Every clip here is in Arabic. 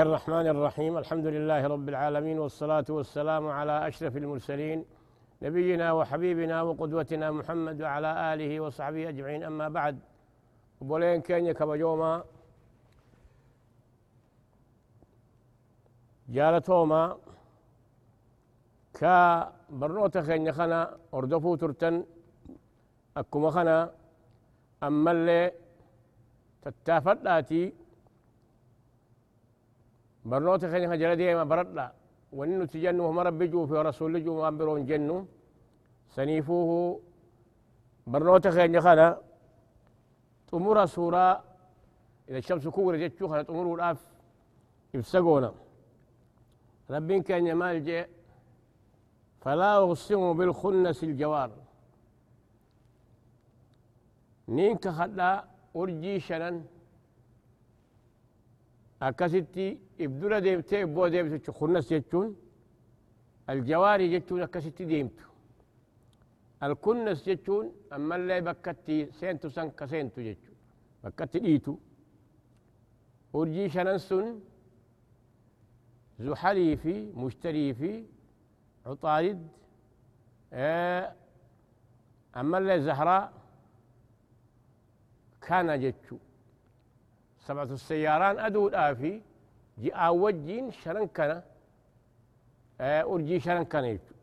الله الرحمن الرحيم. الحمد لله رب العالمين والصلاة والسلام على أشرف المرسلين نبينا وحبيبنا وقدوتنا محمد وعلى آله وصحبه أجمعين. أما بعد بولين كينيا كبجوما جالتوما كا برنوتا خينيا خنا أردفو ترتن أكما خنا أما اللي تتافداتي برنوتا خينيا جلا ديما بردلا وننو تجنو هم ربي جو في رسول جو وامبرون جنو سنيفوه برنوتا خينيا خنا طمورا سورة. إذا الشمس كورة جتشو خنا طمورو الأف يفسقونا. ربين كان يمال جاء فلا أقسم بالخنس الجوار. نين كخدا أرجي شنن. أكستي إبدولا ديمتي إبوا ديمتي خنس جتشون الجواري جتشون أكستي ديمتو الكنس جتشون أما اللي بكتي سينتو سن كسينتو جتشون بكتي ديتو أرجي شنن سن ذو حليفي مشتري في عطارد أما اللي زهراء كان جتشو سبعة السياران أدو الآفي جاء وجين شرن كان آه أرجي شرن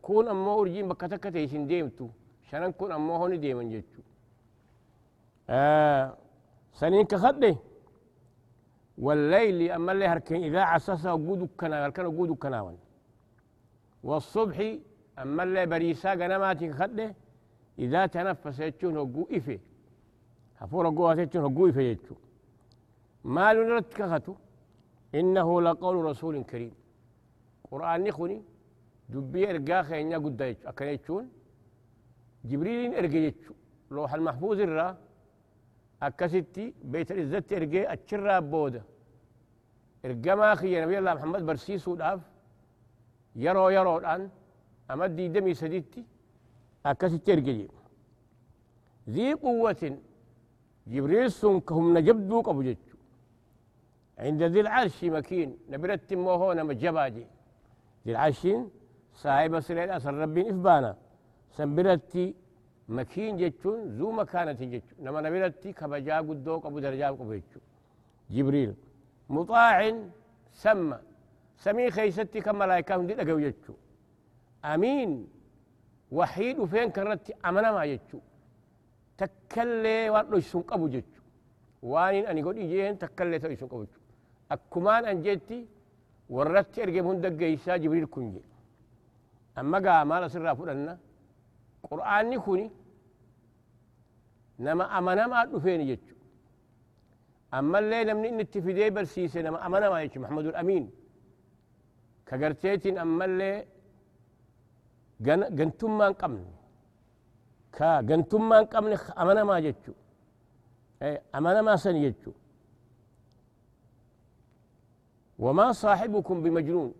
كون أما أرجين بكتك تيسين ديمتو شرن كون أما هوني ديمن جتشو آه سنين كخدي. والليل أما اللي هركن إذا عسس وجود كنا هركن وجود كنا والصبح أما اللي بريسا جنمات خده إذا تنفس يجون هجو إفه هفور هجو يجون هجو إفه يجو ما لنرد كختو إنه لقول رسول كريم. قرآن نخوني دبي إرقا خينيا قد يجو أكن يجون. جبريل إرقا يجو لوح المحفوظ الرا أكستي بيت العزة إرقا أتشرا بودا إرقا ما خي نبي الله محمد برسيسو داف يرو يرو الآن. أمدي دمي سديتي. أكستي إرقا ذي قوة. جبريل سن كهم نجبدوك أبو جتشو عند ذي العرش مكين. نبرت موهو نما جباجي ذي العرشين صاحب سليل أسر ربين إفبانا سنبرتي مكين جتشون ذو مكانة جتشون. نما نبرتي كبجا قدوك أبو درجا أبو جتشو جبريل. مطاع سمى سمي خيستي كم ملائكة دي لقوا جتشو أمين. وحيد وفين كرتي أمنا ما جتشو تكلي وارلو يسون قبو جتشو وانين أني قد إجيهن تكلي تو يسون قبو جتشو أكمان أنجيتي ورت أرقم هندق جيسا جبريل كنجي أما قا ما لسر فلنا قرآن كوني نما أمنا ما أدفين جتشو أما اللي نمني إن التفيدي برسيسي نما أمنا ما يجتشو محمد الأمين كقرتيتين أما اللي قنتم ما نقمن كا قنتم ما نقمن أمنا ما جتشو أمنا ما سن وما صاحبكم بمجنون.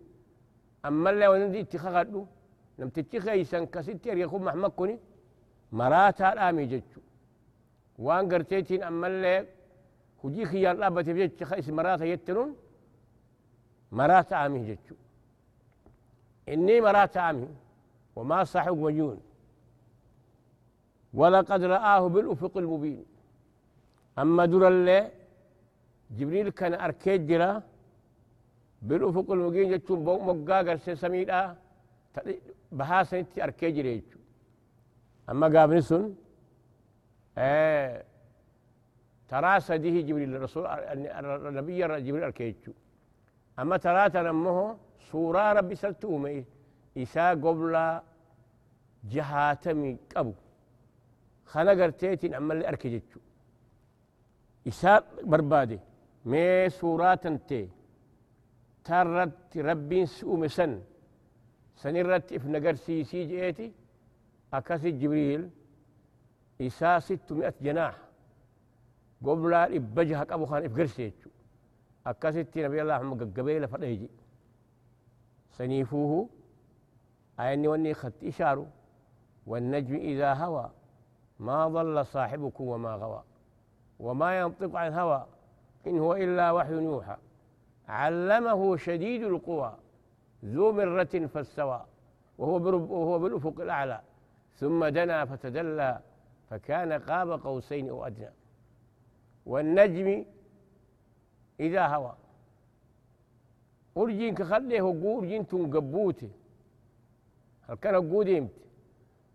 أما اللي وندي اتخاذه لم تتخي سن كستي يكون كوني مراتا الآمي جتشو وأن قرتيتين أما اللي هجي خيار لابة جتش خيس مراتا يتنون مراتا آمي جتشو إني مراتا آمي وما صاحب مجنون. ولقد رآه بالأفق المبين. أما در اللي جبريل كان أركيد جرا بالأفق المبين جتشو مقا قرسي سميدا بهاسنتي أركيد جرا جتشو أما قابل سن آه ترى سديه جبريل الرسول النبي جبريل أركيدشو أما ترى تنمه سورة ربي سلتومي إسا قبل جهاتمي قبو خنا قرتيتين أما اللي أركجتشو إسا بربادي مي سورة تنتي ترت ربي سؤم سن. سنرت إفنقر سيسي جئتي. أكاسي جبريل. إسا ستمائة جناح. قبل إبجها أبو خان إفقرسيتشو أكاسي نبي الله محمد قبيلة فديجي سنيفوه أيني وني خط إشارو. والنجم إذا هوى. ما ضل صاحبكم وما غوى. وما ينطق عن هوى. إن هو إلا وحي يوحى. علمه شديد القوى ذو مرة فاستوى وهو وهو بالأفق الأعلى. ثم دنا فتدلى فكان قاب قوسين أو أدنى. والنجم إذا هوى. أرجين كخليه هو أرجين تنقبوتي هل كان قوديمت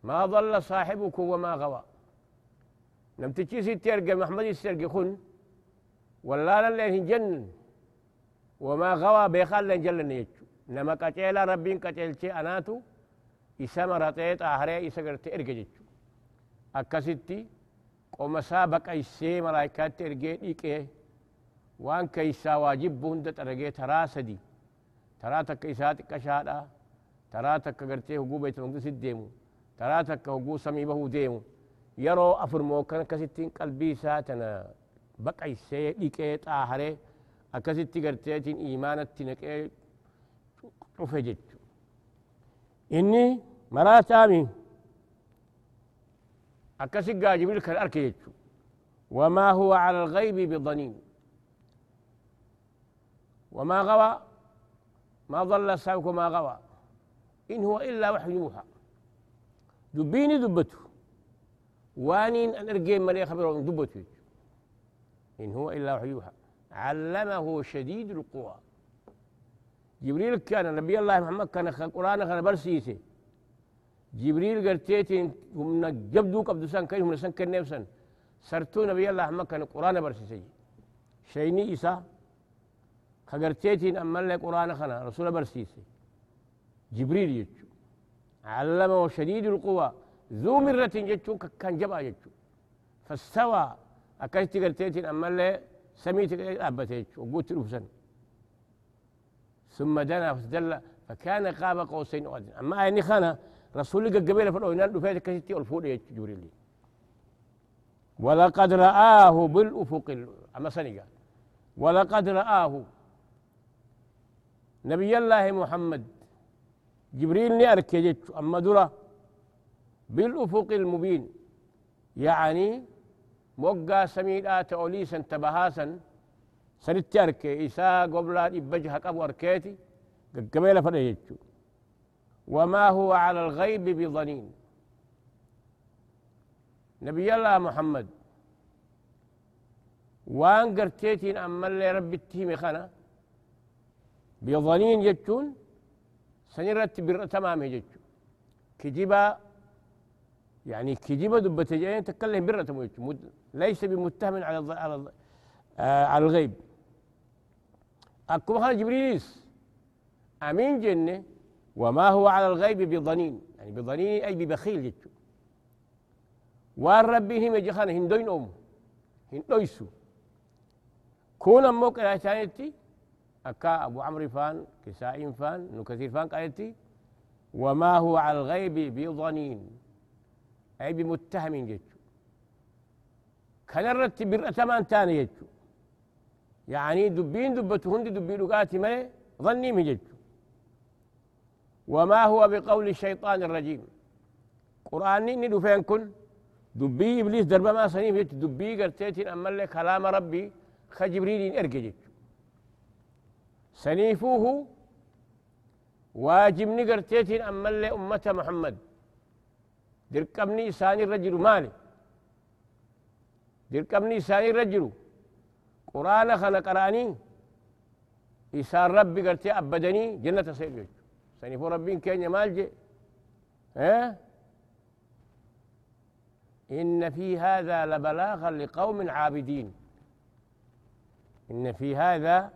ما ضل صاحبكم وما غوى. نمتشي ستي أرقى محمد السرقي خن ولا لله جن وما غوى بيخال لن جل نيجو نما قتيلا ربين قتيلتي أناتو إسا مرتيت آهرية إسا قرت إرقى جيجو. أكستي قوم سابق إسي ملايكات إرقى إيكي. وان كيسا واجب بوند ترقى ترى سدي ترى تك إسات كشادا. ترى تك قرتي هقو بيت مقدس الديمو ترى تك سمي به ديمو. يرو أفر موكان كستين قلبي ساتنا. بقى إسي إيكي آهرية naqee cufe jechu inni maraa saami akkasi gaa jibril kan arke jechu وما هو على الغيب بضنين وما غوى ما ضل ساوك ما غوى إن هو إلا وحي يوحى دبيني دبته وانين أن أرجي ملي خبر دبته إن هو إلا وحي يوحى علمه شديد القوى. جبريل كان نبي الله محمد كان القرآن كان برسيسي جبريل قرتيتين هم جبدو قبدو سان كاين هم سان كان نفسا سرتو نبي الله محمد كان القرآن برسيسي شيني إسا خقرتيتين أما لك قرآن خنا رسول برسيسي جبريل يجو. علمه شديد القوى. ذو مرة يجو كان جبا يجو. فاستوى. أكشتي قرتيتين أما لك سميت أبتيج وقلت له ثم دنا فتدلى فكان قاب قوسين وأدنى أما يعني خانا رسول الله قبيلة في الأوينان دفعت كسيتي والفول جبريل ولقد رآه بالأفق أما سنقال ولقد رآه. نبي الله محمد. جبريل نأرك أما درة بالأفق المبين. يعني موجا سميد آت أوليس أنت بهاسا سنتي أركي إيسا قبلا إبجها قبو أركيتي قبيلة فريجتو وما هو على الغيب بظنين. نبي الله محمد وان قرتيتين أما اللي رب التهم خنا بظنين جتون سنرت بر تمام جتون كجبا يعني دبت جاين تكلم بر تمويت ليس بمتهم على على آه على الغيب. أكو خالد جبريليس أمين جنة. وما هو على الغيب بضنين. يعني بضنين أي ببخيل جتو وان ربي هم يجخان هندوين أم هندويسو. كون أموك الأشانيتي أكا أبو عمرو فان كسائم فان نكثير فان قالتي وما هو على الغيب بضنين. أي بمتهم جتو كنرت برأتمان تاني يجو يعني دبين دبته هند دبي لقاتي ما ظني مججو وما هو بقول الشيطان الرجيم. قرآن ندو فين كن؟ دبي إبليس درب ما سنيم يت دبي قرتيتين أما لك كلام ربي خجبريل إرقجت سنيفوه واجب نقرتيتين أما أمة محمد. دركبني ساني الرجل مالي dirqamni isaanii irra jiru quraana kana qara'anii isaan rabbi gartee abbadanii jannata seenu jechu sanifuu rabbiin keenya maal je إن في هذا لبلاغا لقوم عابدين إن في هذا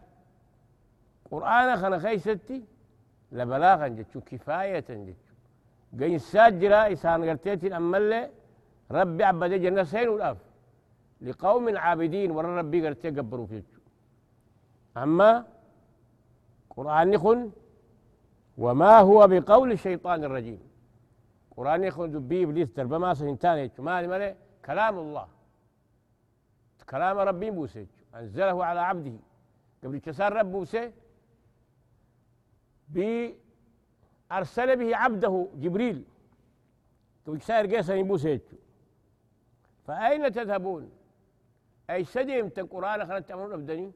قرآن خنا خيستي لبلاغا جتشو كفاية جتشو قين ساجرا إسان قرتيتي أمالي ربي عبد جنة سين والأف لقوم عابدين ورا ربي قال تقبروا فيه أما قرآن يخن وما هو بقول الشيطان الرجيم. قرآن يخن دبي إبليس درب ما سنتاني مالي مالي كلام الله. كلام ربي موسى أنزله على عبده. قبل كسار رب موسى؟ أرسل به عبده جبريل. كسار قيسا موسى فأين تذهبون؟ أي سدي من القرآن خلت تأمرون أبدني؟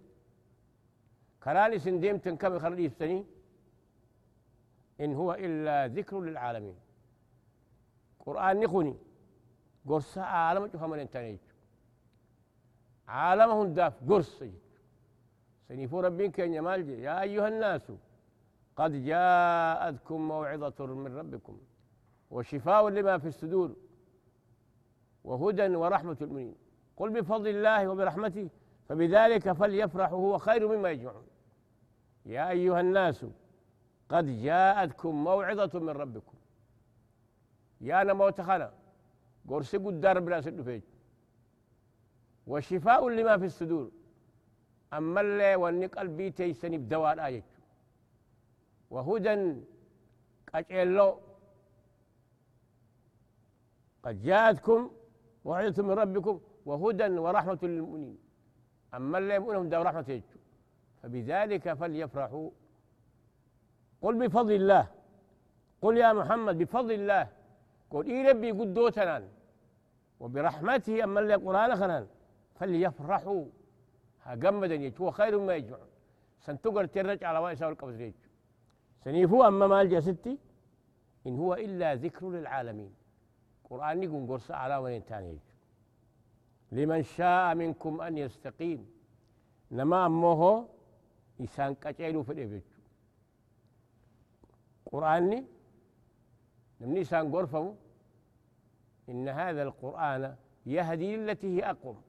كراني سنديمتن كم خلي يفتني إن هو إلا ذكر للعالمين. قرآن نخوني. قرص عالم شوف من انتانيج عالمهم داف قرص سنيفو ربين كأن يمال يا أيها الناس قد جاءتكم موعظة من ربكم وشفاء لما في الصدور وهدى ورحمة المؤمنين قل بفضل الله وبرحمته فبذلك فليفرحوا هو خير مما يجمعون. يا أيها الناس قد جاءتكم موعظة من ربكم. يا أنا موت خلا قرص الدار بلا سد وشفاء لما في الصدور. أما اللي واني قلبي تيسني بدواء آية. وهدى قجلو قد جاءتكم موعظة من ربكم وهدى ورحمة للمؤمنين. أما اللي يؤمنهم دار رحمة يجو فبذلك فليفرحوا. قل بفضل الله. قل يا محمد بفضل الله. قل إي ربي قدوتنا وبرحمته أما اللي قرآن خنان. فليفرحوا. هجمدا يجو خير ما يجمعون. سنتقر ترج على وائسة والقبض يجو سنيفو أما مال ستي إن هو إلا ذكر للعالمين. قرآن نقول قرص على وين تاني لمن شاء منكم أن يستقيم. نما أمه إسان قتيلو في الإبج. قرآني نمني إسان قرفه. إن هذا القرآن يهدي للتي هي أقوم.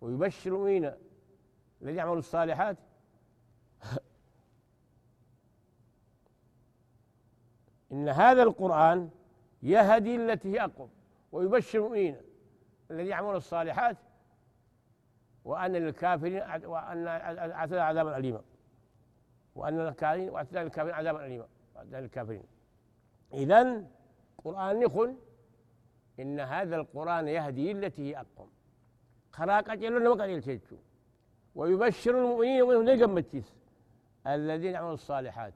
ويبشر مين الذي يعمل الصالحات إن هذا القرآن يهدي التي هي أقوم ويبشر المؤمنين الذين يعملون الصالحات وأن للكافرين وأن أعتدى عذابا أليما. وأن الكافرين وأعتدى للكافرين عذابا أليما. وأعتدى للكافرين. إذا قرآن نخل إن هذا القرآن يهدي التي هي أقوم. خراق أجلون ما قال ويبشر المؤمنين ومنهم الذين يعملون الصالحات.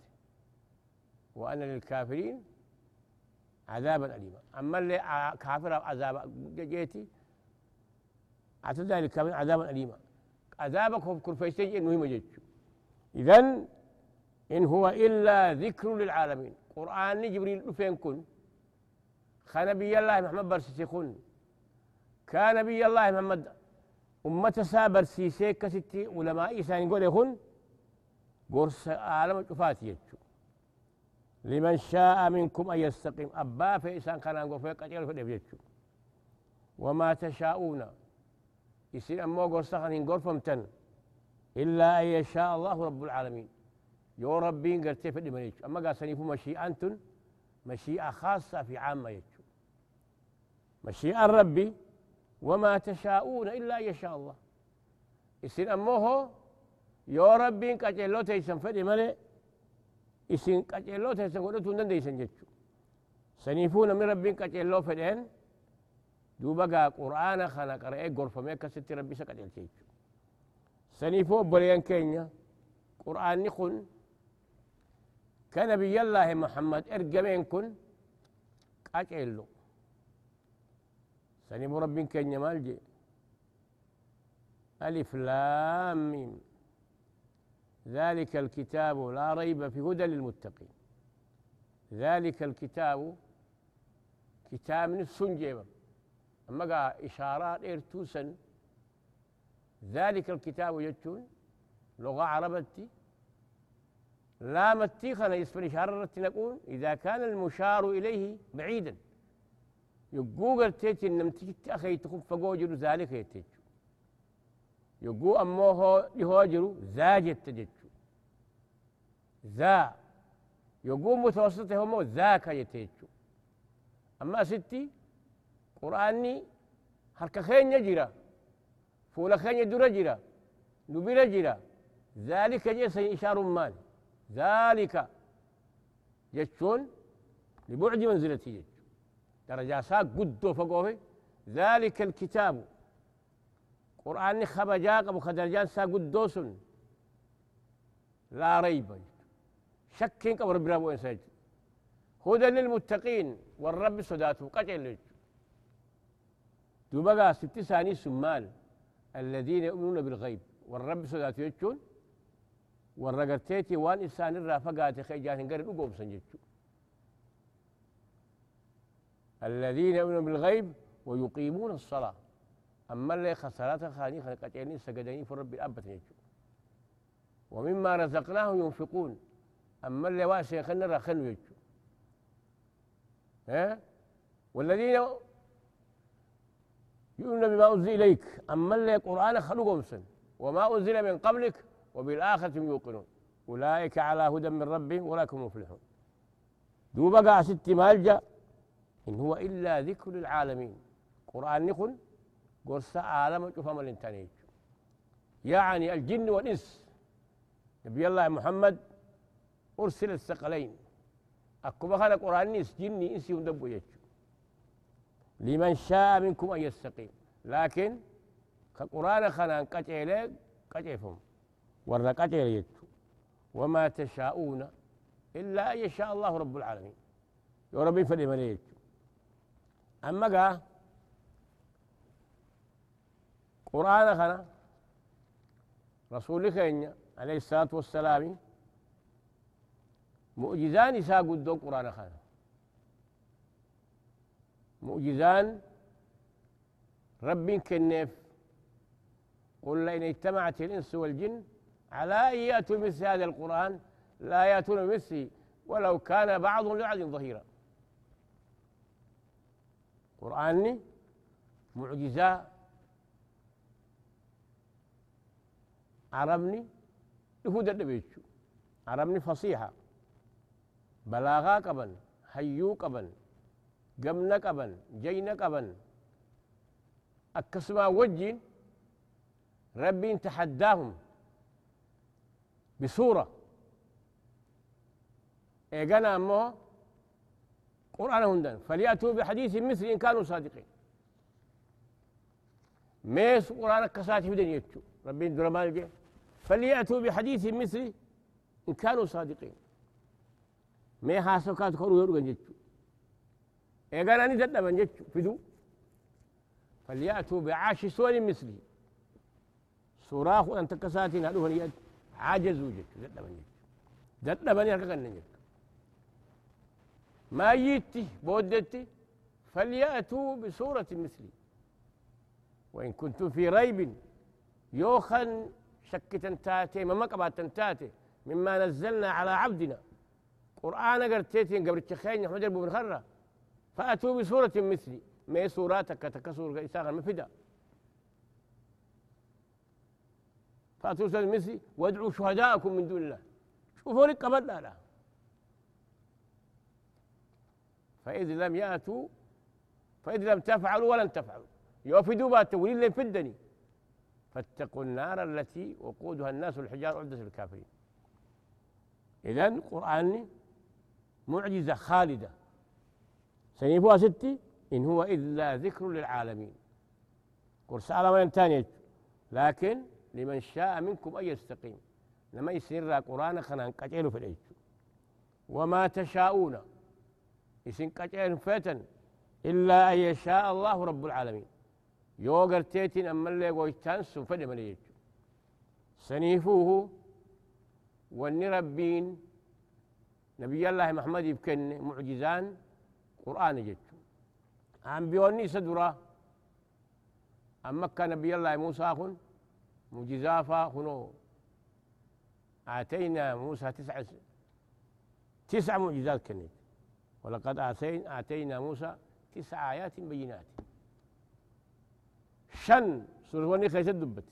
وأن للكافرين عذابا أليما. أما اللي كافر عذاب جيتي أعتدى للكافرين عذابا أليما. عذابك هو كل فيستجي إنه جيتشو إذن إن هو إلا ذكر للعالمين. قرآن جبريل فين كن؟ خنبي الله محمد برسيسي كن؟ كان نبي الله محمد أمة سابر سيسي كستي علماء إسان يقول يخن قرص عالم شفاتي يجو. لمن شاء منكم أن يستقيم. أبا في إسان كان قتل في وما تشاءون. يصير أمو قرصخن إن فمتن. إلا أن يشاء الله رب العالمين. يو ربين قرتي في أما قال سنيفو مشيئة مشيئة خاصة في عامة يجو مشيئة ربي. وما تشاءون إلا أن يشاء الله. يصير أموه يو ربين قتل تيسن فدي ملئ isin qaceelloo teessan godhatuu hin dandeeysan jechu saniifuu namni rabbiin qaceelloo fedheen duuba gaa qur'aana kana qara'ee gorfamee akkasitti rabbi isa qaceelche jechu saniifuu obboleeyyan keenya qur'aanni kun ka nabiyyallaahi muhammad ergameen kun qaceello saniifuu rabbiin keenya maal jee alif laam miim ذلك الكتاب لا ريب في هدى للمتقين. ذلك الكتاب كتاب من السنجيبة أما قال إشارات إرتوسا ذلك الكتاب يجتون لغة عربتي لا متيخنا يسفر إشارة نقول إذا كان المشار إليه بعيدا. يقول قلتيت إن نمتيك أخي تخف فقوجر ذلك يتيجو يقول أموه يهوجر زاجت تجج ذا يقوم متوسطة هم ذاك يتيجو أما ستي قرآني حركة خين يجرى فولا خين يدور جرى نبيل جرى ذلك جيس إشار مال ذلك جتشون لبعد منزلتي جتشو. درجة ساق قدو فقوه. ذلك الكتاب. قرآن خبجاق أبو خدرجان سا قدوس لا ريب. شك قبر برابو إنساج. هدى للمتقين والرب سداته قتل. دوبقى ست ثاني سمال. الذين يؤمنون بالغيب والرب سداته يجون. والرقرتيتي وان إنسان الرافقات خيجان قرر أقوم سنجتشو الذين يؤمنون بالغيب ويقيمون الصلاة. أما اللي خسارات خاني خلقتين سجدين في رب الأب ومما رزقناهم ينفقون. أما اللي واسع خلنا رخنوا يجو ها؟ والذين يؤمنون بما أنزل إليك. أما اللي قرآن خلقهم سن. وما أنزل من قبلك وبالآخرة يوقنون. أولئك على هدى من ربهم ولاك هم مفلحون. دوبا ست مالجأ إن هو إلا ذكر للعالمين. قرآن نقول قرص عالم شوف الانتانيج يعني الجن والإنس. نبي الله محمد أرسل الثقلين. أكو خلق قرآن نيس جني إنسي وندبو يجو. لمن شاء منكم أن يستقيم. لكن كقرآن خلان قتل قتلهم ورنا قتل يجو. وما تشاءون إلا أن يشاء الله رب العالمين. يا ربي يجو. أما قا قرآن خنا. رسول كينيا عليه الصلاة والسلام. معجزان إساء قدو قرآن خنا. معجزان رب كنف قل إن اجتمعت الإنس والجن على أن يأتوا مثل هذا القرآن لا يأتون مثله ولو كان بعض لبعض ظهيرا. قرآني معجزة عربني يهود النبيتشو عربني فصيحة. بلاغا قبن هيو قبن قمنا قبن جينا قبن أكسما وجين ربي تحداهم. بصورة إيقنا أمه قرآن هندن. فليأتوا بحديث مثل إن كانوا صادقين. ميس قرآن كساتي بدن يتشو. ربي درمان جي. فليأتوا بحديث مثل إن كانوا صادقين. مي حاسو كات كورو يورغن جتشو إيغانا ني من جتشو فدو فليأتوا بعاش سور مثلي. سوراخ أن تكساتي نادو هنيات عاجزوا جتشو ددبن جتشو ددبن يركن جتشو ما يتي بودتي فليأتوا بسورة مثلي. وإن كنتم في ريب يوخن شك تنتاتي ما مقبات تنتاتي. مما نزلنا على عبدنا. قرآن قرتيتين قبل التخين أحمد بن خرة. فأتوا بسورة مثلي. ما سوراتك؟ تكسور إساغا مفدا فأتوا بسورة مثلي. وادعوا شهداءكم من دون الله. شوفوا لك قبل لا, لا. فإذ لم يأتوا فإذ لم تفعلوا ولن تفعلوا. يوفدوا بات ولين فدني فاتقوا النار التي وقودها الناس والحجار عدة الكافرين. إذن قرآن معجزة خالدة. سنيفوها ستي إن هو إلا ذكر للعالمين. قرص على تاني لكن لمن شاء منكم أن يستقيم. لما يسير قرآن خنا قتلوا في العيش. وما تشاءون. إسن قجين فتن. إلا أن يشاء الله رب العالمين. يوغر تيتين أما اللي قويتان سنفد مليج سنيفوه واني ربين نبي الله محمد يبكن معجزان قرآن جت عم بيوني سدرا أما كان نبي الله موسى خن معجزافا خنو آتينا موسى تسع تسع معجزات كنت ولقد آتينا موسى تسع آيات بينات شن؟ سورة وني كيست دبت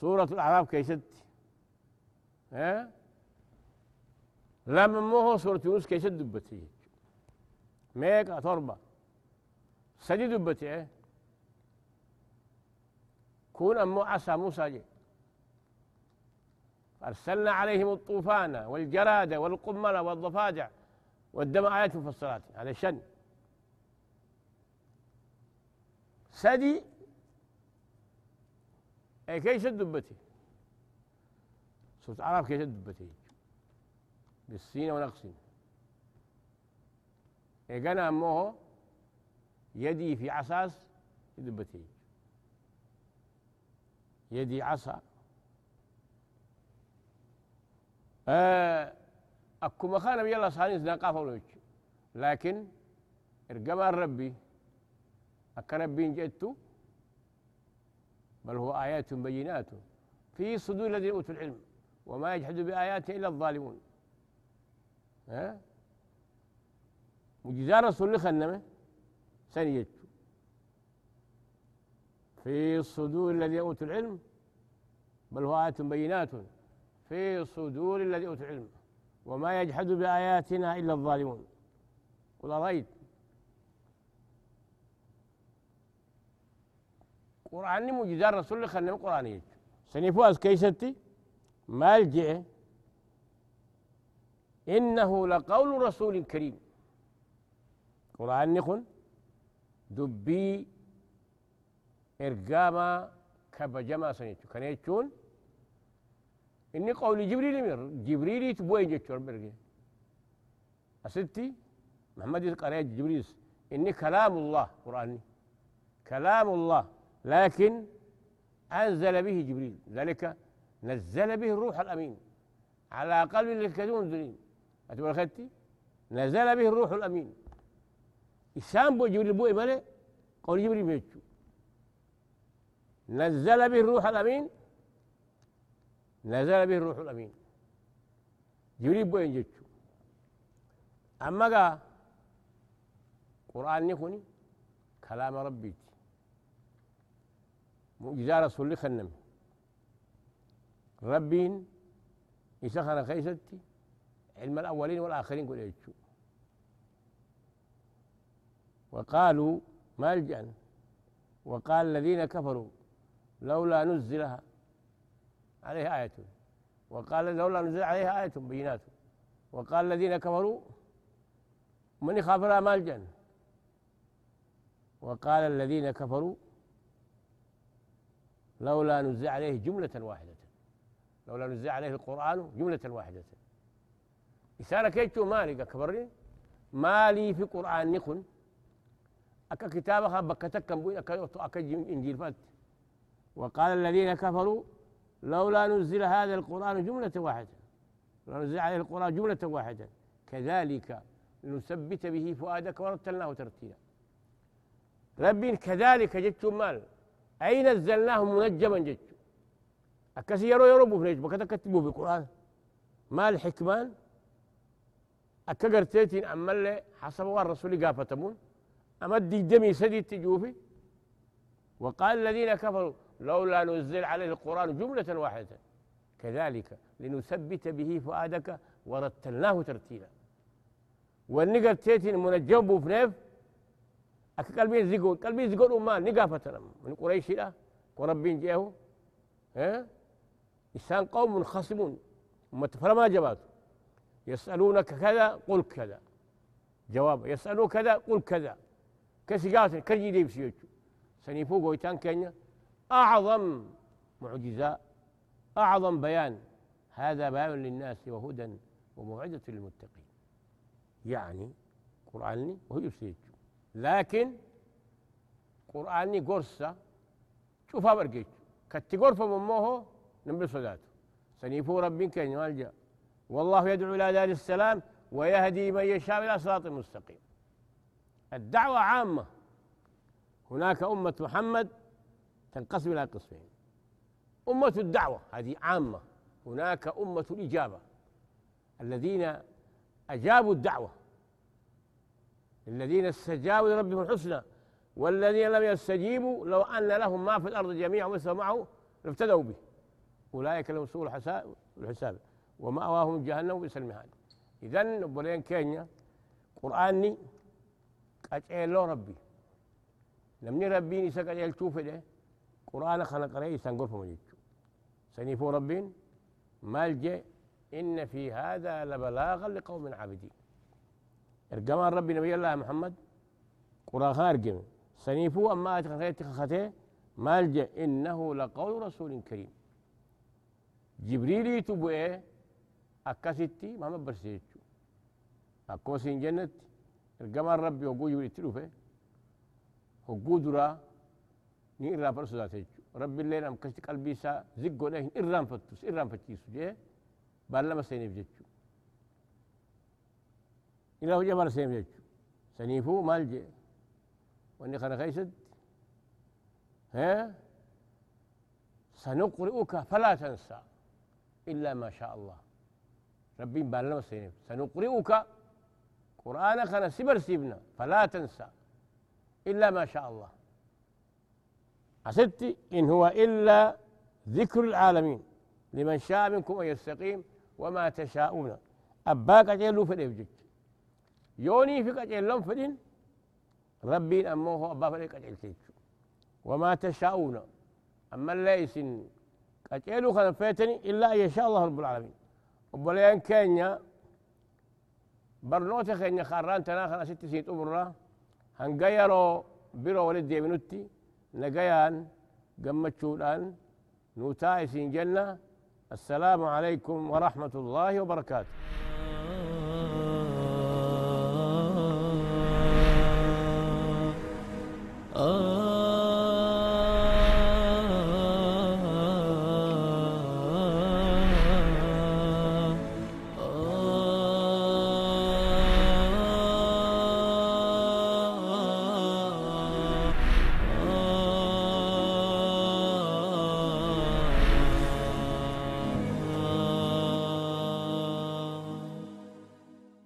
سورة الأعراف كيست. ها؟ لما مو سورة يونس كيست دبت هي ميك تربة سدي دبت إيه كون أمو عصا موسى جي. أرسلنا عليهم الطوفان والجراد والقمل والضفادع والدم آيات مفصلات. هذا شن؟ سدي أي كيش دبتي؟ صرت أعرف كيش دبتي. بالسين ونقص إيه قنا أمه يدي في عصاص دبتي. يدي عصا. آه خان نبي الله صانيس ناقافة لكن إرقما ربي. أكا ربي جئتو بل هو آيات بينات في صدور الذين أوتوا العلم وما يجحد بآياته إلا الظالمون. ها؟ مجزار رسول خنمه سنيت في صدور الذين أوتوا العلم بل هو آيات بينات في صدور الذين أوتوا العلم وما يجحد بآياتنا إلا الظالمون. قل أرأيت قرآن مجزار رسول الله خنم قرآنية سنفواز كيستي؟ مالجئ إنه لقول رسول كريم. قرآن نخن دبي إرقاما كبجما سنيتو كان يتشون إني قول جبريل مر جبريل تبوين جتشور برقي أستي؟ محمد قرأ جبريل. إني كلام الله قرآني. كلام الله. لكن أنزل به جبريل. ذلك نزل به الروح الأمين. على قلب الكدون ذلين أتبقى خدتي؟ نزل به الروح الأمين. إسام بو جبريل بو إمالي قول جبريل بيتشو نزل به الروح الأمين. نزل به الروح الأمين. جبريل بو ينجتشو أما قا قرآن نكوني كلام ربي. رسول الله خنم. ربين يسخن خيستي. علم الأولين والآخرين قل يجو وقالوا ملجأ وقال الذين كفروا لولا نزلها عليها آية. وقال لولا نزل عليها آية بينات. وقال الذين كفروا من يخاف لها ملجأ وقال الذين كفروا لولا نزل عليه جملة واحدة. لولا نزل عليه القرآن جملة واحدة. إسالة كيتو مالي كبرني مالي في قرآن نكن أكا كتابها بكتك بوي أكا أكا إنجيل فات. وقال الذين كفروا لولا نزل هذا القرآن جملة واحدة. لولا نزل عليه القرآن جملة واحدة. كذلك لنثبت به فؤادك ورتلناه ترتيلا. ربي كذلك جدت مال. أي نزلناه منجما جدت أكسي يرو يرو بفنيج بكتا كتبوا في القرآن. ما الحكمان؟ أكا قرتيتين أما اللي حسب الرسول قافتمون. أما دمي سدي تجوفي. وقال الذين كفروا لولا نزل عليه القرآن جملة واحدة. كذلك لنثبت به فؤادك ورتلناه ترتيلا. والنقر تيتين منجم بفنيف أكا قلبين زيقون قلبين زيقون أمان نقافتنا من قريش لا وربين جيهو. ها؟ إنسان قوم منخصمون. فلما جواب يسألونك كذا قل كذا. جواب يسألون كذا قل كذا. كسيقات كرجي ديب سيوتشو سنيفو قويتان كينيا. أعظم معجزة أعظم بيان. هذا بيان للناس وهدى وموعظة للمتقين. يعني قرآني وهو يسيتشو لكن قرآني قرصة شوفها برقيتشو كتي قرفة من نمبر صداته سنيفو ربين كان مالجا والله يدعو إلى دار السلام ويهدي من يشاء إلى صراط مستقيم. الدعوة عامة. هناك أمة محمد تنقسم إلى قسمين. أمة الدعوة هذه عامة. هناك أمة الإجابة. الذين أجابوا الدعوة الذين استجابوا لربهم الحسنى والذين لم يستجيبوا لو أن لهم ما في الأرض جميعا مثل معه لافتدوا به. أولئك لهم سوء الحساب ومأواهم جهنم بئس المهاد. إذن بولين كينيا قرآني قجيلو ربي. نمني ربي نسا قجيل تشوف ده قرآن خلق رأي سنقر فمجيتشو سنيفو ربين مالجي إن في هذا لبلاغا لقوم عابدين. ارجما ربي نبي الله محمد قرآن ارجم سنيفو أما أتخذت خخته مالجي إنه لقول رسول كريم. جبريلي تبوئه أكاسيتي ما مبرسيتشو أكو سين جنت القمر ربي وقو جبريل تلوفه وقو درا ذاتيتشو ربي الليل أم كشت قلبي سا زقو له إرام فتوس إرام فتيسو جيه بارلما سينيف جتشو. إلى هو سينيف جتشو سنيفو مالجي وإني خنا خيسد ها؟ سنقرئك فلا تنسى إلا ما شاء الله. ربي بارلما سينيف. سنقرئك قرآن خنا سبر سيبنا فلا تنسى إلا ما شاء الله. أسدت إن هو إلا ذكر العالمين. لمن شاء منكم أن يستقيم وما تشاءون. أباك أجلو في يوني في أجلهم فدين ربي أموه أبا فليك أجل وما تشاءون أما ليس أجلو خلفيتني إلا أن يشاء الله رب العالمين. وبلين كينيا برنوتا كينيا خاران تناخنا ست سيت أمرا هنغيرو برو ولد ديبنوتي نغيان قمتشودان نوتايسين جنة. السلام عليكم ورحمة الله وبركاته. آه